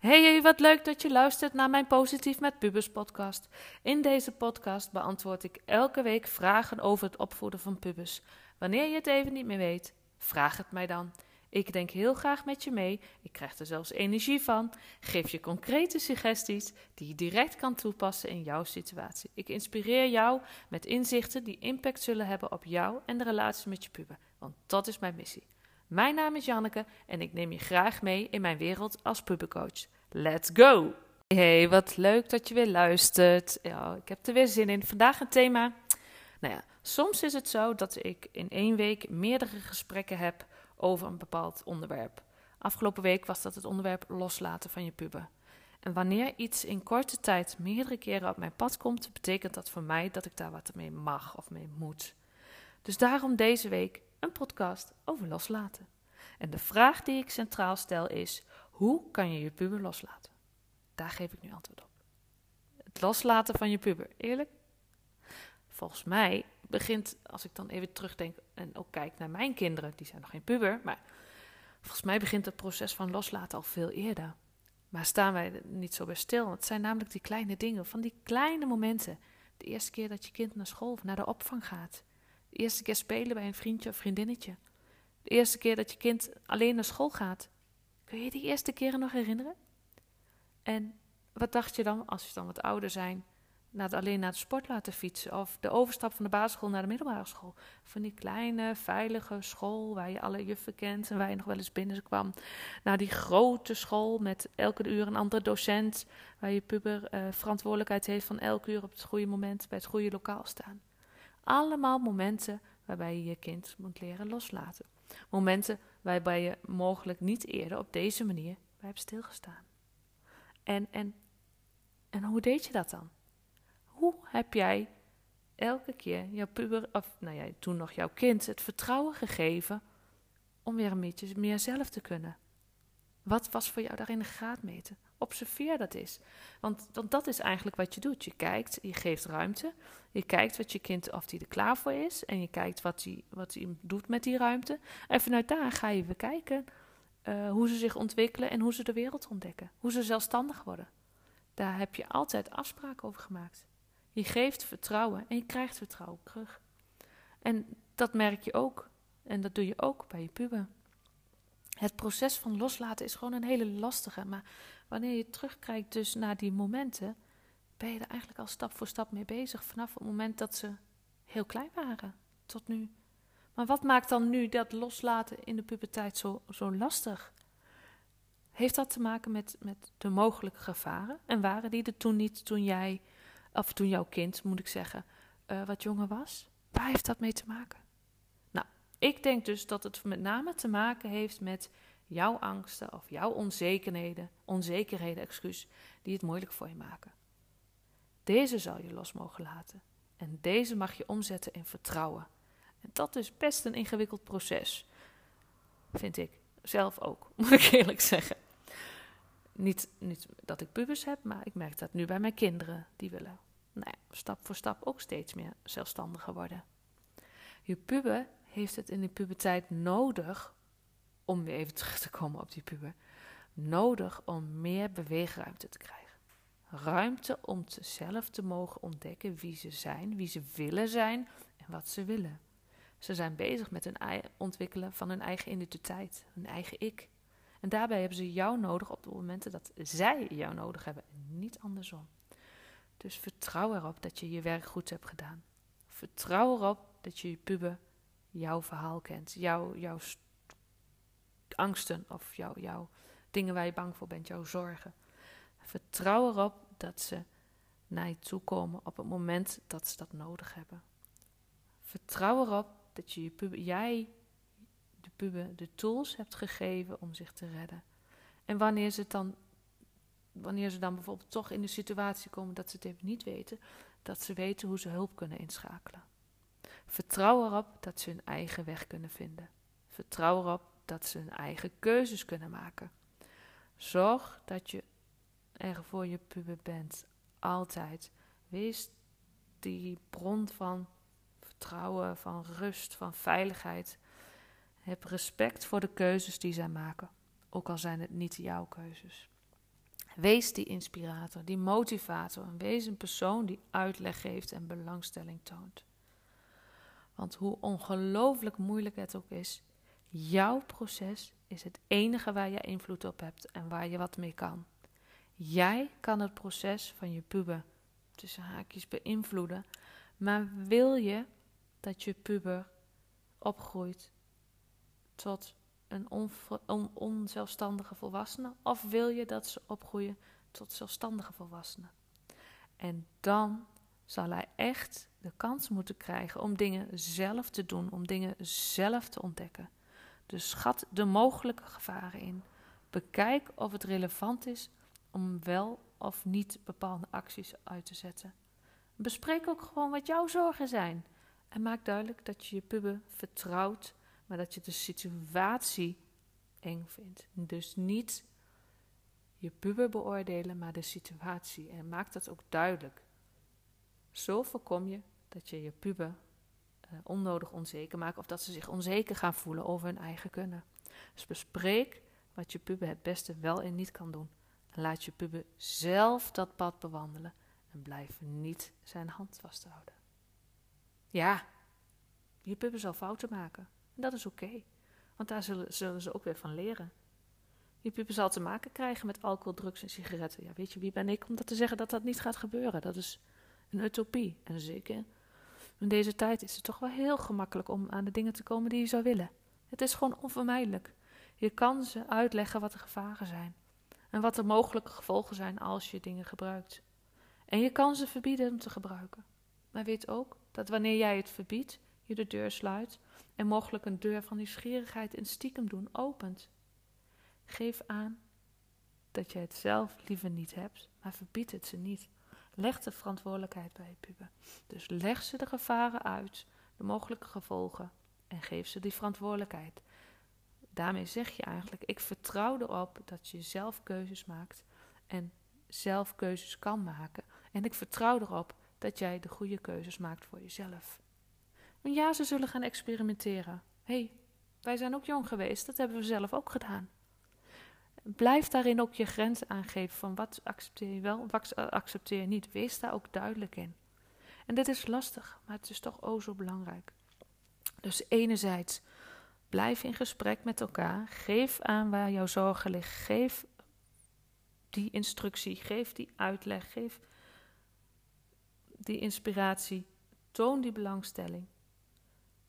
Hey, wat leuk dat je luistert naar mijn Positief met Pubers podcast. In deze podcast beantwoord ik elke week vragen over het opvoeden van pubers. Wanneer je het even niet meer weet, vraag het mij dan. Ik denk heel graag met je mee. Ik krijg er zelfs energie van. Geef je concrete suggesties die je direct kan toepassen in jouw situatie. Ik inspireer jou met inzichten die impact zullen hebben op jou en de relatie met je puber. Want dat is mijn missie. Mijn naam is Janneke en ik neem je graag mee in mijn wereld als pubercoach. Let's go! Hey, wat leuk dat je weer luistert. Ja, ik heb er weer zin in. Vandaag een thema. Nou ja, soms is het zo dat ik in één week meerdere gesprekken heb over een bepaald onderwerp. Afgelopen week was dat het onderwerp loslaten van je puber. En wanneer iets in korte tijd meerdere keren op mijn pad komt, betekent dat voor mij dat ik daar wat mee mag of mee moet. Dus daarom deze week een podcast over loslaten. En de vraag die ik centraal stel is: hoe kan je je puber loslaten? Daar geef ik nu antwoord op. Het loslaten van je puber, eerlijk? Volgens mij begint, als ik dan even terugdenk en ook kijk naar mijn kinderen, die zijn nog geen puber, maar volgens mij begint het proces van loslaten al veel eerder. Maar staan wij niet zo bij stil? Het zijn namelijk die kleine dingen, van die kleine momenten. De eerste keer dat je kind naar school of naar de opvang gaat. De eerste keer spelen bij een vriendje of vriendinnetje. De eerste keer dat je kind alleen naar school gaat. Kun je die eerste keren nog herinneren? En wat dacht je dan, als je dan wat ouder zijn, naar alleen naar de sport laten fietsen? Of de overstap van de basisschool naar de middelbare school? Van die kleine, veilige school waar je alle juffen kent en waar je nog wel eens binnen kwam. Naar die grote school met elke uur een andere docent, waar je puber uh, verantwoordelijkheid heeft van elke uur op het goede moment bij het goede lokaal staan. Allemaal momenten waarbij je je kind moet leren loslaten. Momenten waarbij je mogelijk niet eerder op deze manier bij hebt stilgestaan. En, en, en hoe deed je dat dan? Heb jij elke keer jouw puber, of nou ja, toen nog jouw kind, het vertrouwen gegeven om weer een beetje meer zelf te kunnen? Wat was voor jou daarin de graadmeter? Observeer dat eens. Want, dat is eigenlijk wat je doet. Je kijkt, je geeft ruimte. Je kijkt wat je kind, of die er klaar voor is. En je kijkt wat hij wat doet met die ruimte. En vanuit daar ga je bekijken uh, hoe ze zich ontwikkelen en hoe ze de wereld ontdekken. Hoe ze zelfstandig worden. Daar heb je altijd afspraken over gemaakt. Je geeft vertrouwen en je krijgt vertrouwen terug. En dat merk je ook. En dat doe je ook bij je puber. Het proces van loslaten is gewoon een hele lastige. Maar wanneer je terugkijkt dus naar die momenten, ben je er eigenlijk al stap voor stap mee bezig. Vanaf het moment dat ze heel klein waren tot nu. Maar wat maakt dan nu dat loslaten in de puberteit zo, zo lastig? Heeft dat te maken met, met de mogelijke gevaren? En waren die er toen niet toen jij, of toen jouw kind, moet ik zeggen, uh, wat jonger was? Waar heeft dat mee te maken? Nou, ik denk dus dat het met name te maken heeft met jouw angsten of jouw onzekerheden, onzekerheden, excuus, die het moeilijk voor je maken. Deze zal je los mogen laten. En deze mag je omzetten in vertrouwen. En dat is best een ingewikkeld proces. Vind ik. Zelf ook, moet ik eerlijk zeggen. Niet, niet dat ik pubers heb, maar ik merk dat nu bij mijn kinderen. Die willen nou ja, stap voor stap ook steeds meer zelfstandiger worden. Je puber heeft het in de puberteit nodig, om weer even terug te komen op die puber, nodig om meer beweegruimte te krijgen. Ruimte om zelf te mogen ontdekken wie ze zijn, wie ze willen zijn en wat ze willen. Ze zijn bezig met het ontwikkelen van hun eigen identiteit, hun eigen ik. En daarbij hebben ze jou nodig op de momenten dat zij jou nodig hebben en niet andersom. Dus vertrouw erop dat je je werk goed hebt gedaan. Vertrouw erop dat je je puber jouw verhaal kent, jouw, jouw angsten of jouw, jouw dingen waar je bang voor bent, jouw zorgen. Vertrouw erop dat ze naar je toe komen op het moment dat ze dat nodig hebben. Vertrouw erop dat je, je jij de puber de tools hebt gegeven om zich te redden. En wanneer ze dan, wanneer ze dan bijvoorbeeld toch in de situatie komen dat ze het even niet weten, dat ze weten hoe ze hulp kunnen inschakelen. Vertrouw erop dat ze hun eigen weg kunnen vinden. Vertrouw erop dat ze hun eigen keuzes kunnen maken. Zorg dat je er voor je puber bent. Altijd. Wees die bron van vertrouwen, van rust, van veiligheid. Heb respect voor de keuzes die zij maken, ook al zijn het niet jouw keuzes. Wees die inspirator, die motivator wees een persoon die uitleg geeft en belangstelling toont. Want hoe ongelooflijk moeilijk het ook is, jouw proces is het enige waar je invloed op hebt en waar je wat mee kan. Jij kan het proces van je puber tussen haakjes beïnvloeden, maar wil je dat je puber opgroeit tot een onzelfstandige volwassene? Of wil je dat ze opgroeien tot zelfstandige volwassenen? En dan zal hij echt de kans moeten krijgen om dingen zelf te doen, om dingen zelf te ontdekken. Dus schat de mogelijke gevaren in. Bekijk of het relevant is om wel of niet bepaalde acties uit te zetten. Bespreek ook gewoon wat jouw zorgen zijn. En maak duidelijk dat je je puber vertrouwt, maar dat je de situatie eng vindt. Dus niet je puber beoordelen, maar de situatie. En maak dat ook duidelijk. Zo voorkom je dat je je puber uh, onnodig onzeker maakt of dat ze zich onzeker gaan voelen over hun eigen kunnen. Dus bespreek wat je puber het beste wel en niet kan doen. En laat je puber zelf dat pad bewandelen en blijf niet zijn hand vasthouden. Ja, je puber zal fouten maken. En dat is oké, want daar zullen, zullen, ze ook weer van leren. Je puber zal te maken krijgen met alcohol, drugs en sigaretten. Ja, weet je, wie ben ik om dat te zeggen dat dat niet gaat gebeuren? Dat is een utopie. En zeker in deze tijd is het toch wel heel gemakkelijk om aan de dingen te komen die je zou willen. Het is gewoon onvermijdelijk. Je kan ze uitleggen wat de gevaren zijn en wat de mogelijke gevolgen zijn als je dingen gebruikt. En je kan ze verbieden om te gebruiken. Maar weet ook dat wanneer jij het verbiedt, je de deur sluit en mogelijk een deur van nieuwsgierigheid en stiekem doen opent. Geef aan dat je het zelf liever niet hebt, maar verbied het ze niet. Leg de verantwoordelijkheid bij je. Dus leg ze de gevaren uit, de mogelijke gevolgen en geef ze die verantwoordelijkheid. Daarmee zeg je eigenlijk: ik vertrouw erop dat je zelf keuzes maakt en zelf keuzes kan maken. En ik vertrouw erop dat jij de goede keuzes maakt voor jezelf. En ja, ze zullen gaan experimenteren. Hé, hey, wij zijn ook jong geweest, dat hebben we zelf ook gedaan. Blijf daarin ook je grenzen aangeven van wat accepteer je wel, wat accepteer je niet. Wees daar ook duidelijk in. En dit is lastig, maar het is toch o zo belangrijk. Dus enerzijds, blijf in gesprek met elkaar. Geef aan waar jouw zorgen liggen. Geef die instructie, geef die uitleg, geef die inspiratie. Toon die belangstelling.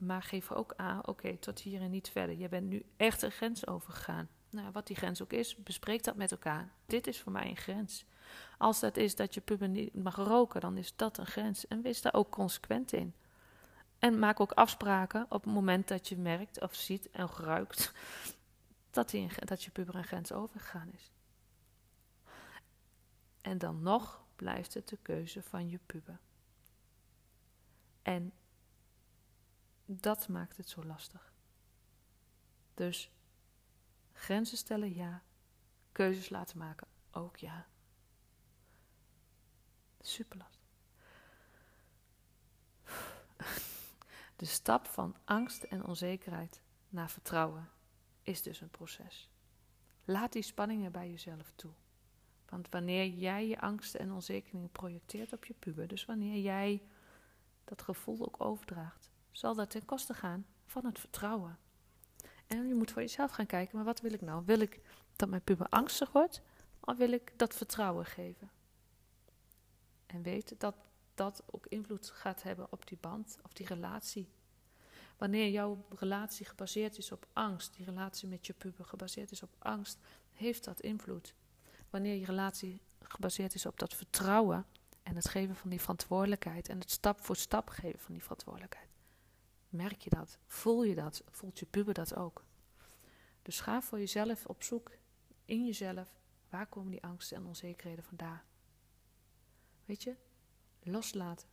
Maar geef ook aan, oké, tot hier en niet verder. Je bent nu echt een grens overgegaan nou, wat die grens ook is, bespreek dat met elkaar. Dit is voor mij een grens. Als dat is dat je puber niet mag roken, dan is dat een grens. En wees daar ook consequent in. En maak ook afspraken op het moment dat je merkt of ziet en ruikt dat, die, dat je puber een grens overgegaan is. En dan nog blijft het de keuze van je puber. En dat maakt het zo lastig. Dus Grenzen stellen, ja. Keuzes laten maken, ook ja. Super lastig. De stap van angst en onzekerheid naar vertrouwen is dus een proces. Laat die spanningen bij jezelf toe. Want wanneer jij je angsten en onzekerheden projecteert op je puber, dus wanneer jij dat gevoel ook overdraagt, zal dat ten koste gaan van het vertrouwen. En je moet voor jezelf gaan kijken, maar wat wil ik nou? Wil ik dat mijn puber angstig wordt? Of wil ik dat vertrouwen geven? En weet dat dat ook invloed gaat hebben op die band of die relatie. Wanneer jouw relatie gebaseerd is op angst, die relatie met je puber gebaseerd is op angst, heeft dat invloed. Wanneer je relatie gebaseerd is op dat vertrouwen en het geven van die verantwoordelijkheid en het stap voor stap geven van die verantwoordelijkheid, Merk je dat? Voel je dat? Voelt je puber dat ook? Dus ga voor jezelf op zoek in jezelf. Waar komen die angsten en onzekerheden vandaan? Weet je, loslaten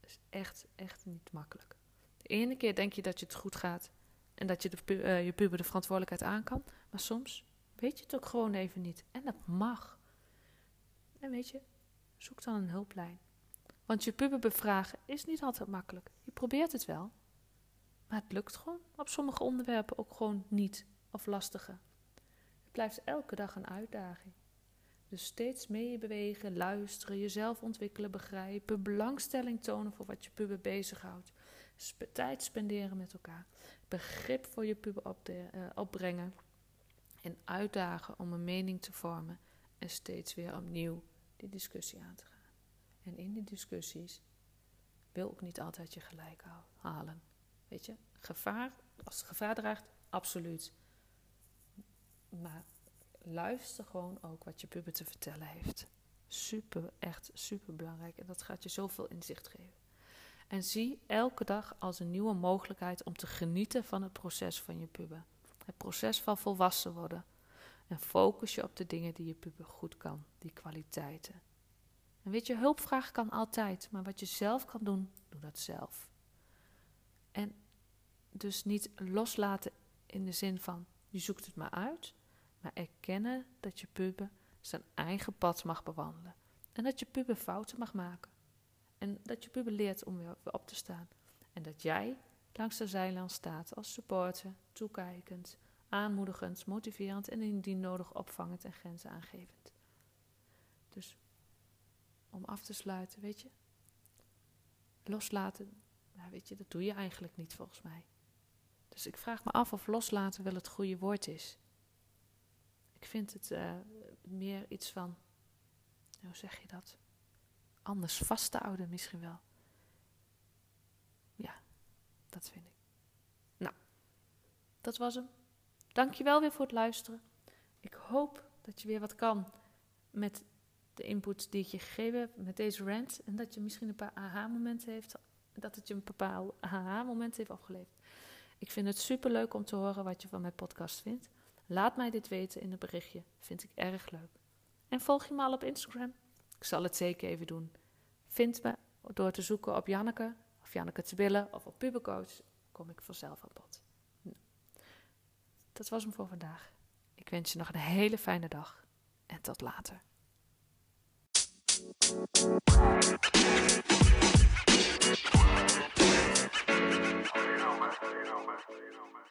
is echt, echt niet makkelijk. De ene keer denk je dat je het goed gaat en dat je de, uh, je puber de verantwoordelijkheid aan kan. Maar soms weet je het ook gewoon even niet. En dat mag. En weet je, zoek dan een hulplijn. Want je puber bevragen is niet altijd makkelijk. Je probeert het wel. Maar het lukt gewoon op sommige onderwerpen ook gewoon niet of lastiger. Het blijft elke dag een uitdaging. Dus steeds mee bewegen, luisteren, jezelf ontwikkelen, begrijpen, belangstelling tonen voor wat je puber bezighoudt. tijd spenderen met elkaar, begrip voor je puber op uh, opbrengen en uitdagen om een mening te vormen en steeds weer opnieuw die discussie aan te gaan. En in die discussies wil ook niet altijd je gelijk halen. Weet je, gevaar, als het gevaar draagt, absoluut. Maar luister gewoon ook wat je puber te vertellen heeft. Super, echt super belangrijk. En dat gaat je zoveel inzicht geven. En zie elke dag als een nieuwe mogelijkheid om te genieten van het proces van je puber. Het proces van volwassen worden. En focus je op de dingen die je puber goed kan, die kwaliteiten. En weet je, hulpvraag kan altijd, maar wat je zelf kan doen, doe dat zelf. En dus niet loslaten in de zin van je zoekt het maar uit, maar erkennen dat je puber zijn eigen pad mag bewandelen. En dat je puber fouten mag maken. En dat je puber leert om weer op te staan. En dat jij langs de zijlijn staat als supporter, toekijkend, aanmoedigend, motiverend en indien nodig opvangend en grenzen aangevend. Dus om af te sluiten, weet je, loslaten, nou weet je, dat doe je eigenlijk niet volgens mij. Dus ik vraag me af of loslaten wel het goede woord is. Ik vind het uh, meer iets van, hoe zeg je dat? Anders vast te houden misschien wel. Ja, dat vind ik. Nou, dat was hem. Dankjewel weer voor het luisteren. Ik hoop dat je weer wat kan met de input die ik je gegeven heb, met deze rant. En dat je misschien een paar aha-momenten heeft, dat het je een bepaald moment heeft opgeleverd. Ik vind het superleuk om te horen wat je van mijn podcast vindt. Laat mij dit weten in een berichtje. Vind ik erg leuk. En volg je me al op Instagram? Ik zal het zeker even doen. Vind me door te zoeken op Janneke, of Janneke Tebille, of op Pubercoach. Kom ik vanzelf aan bod. Nou, dat was hem voor vandaag. Ik wens je nog een hele fijne dag. En tot later. you know, man.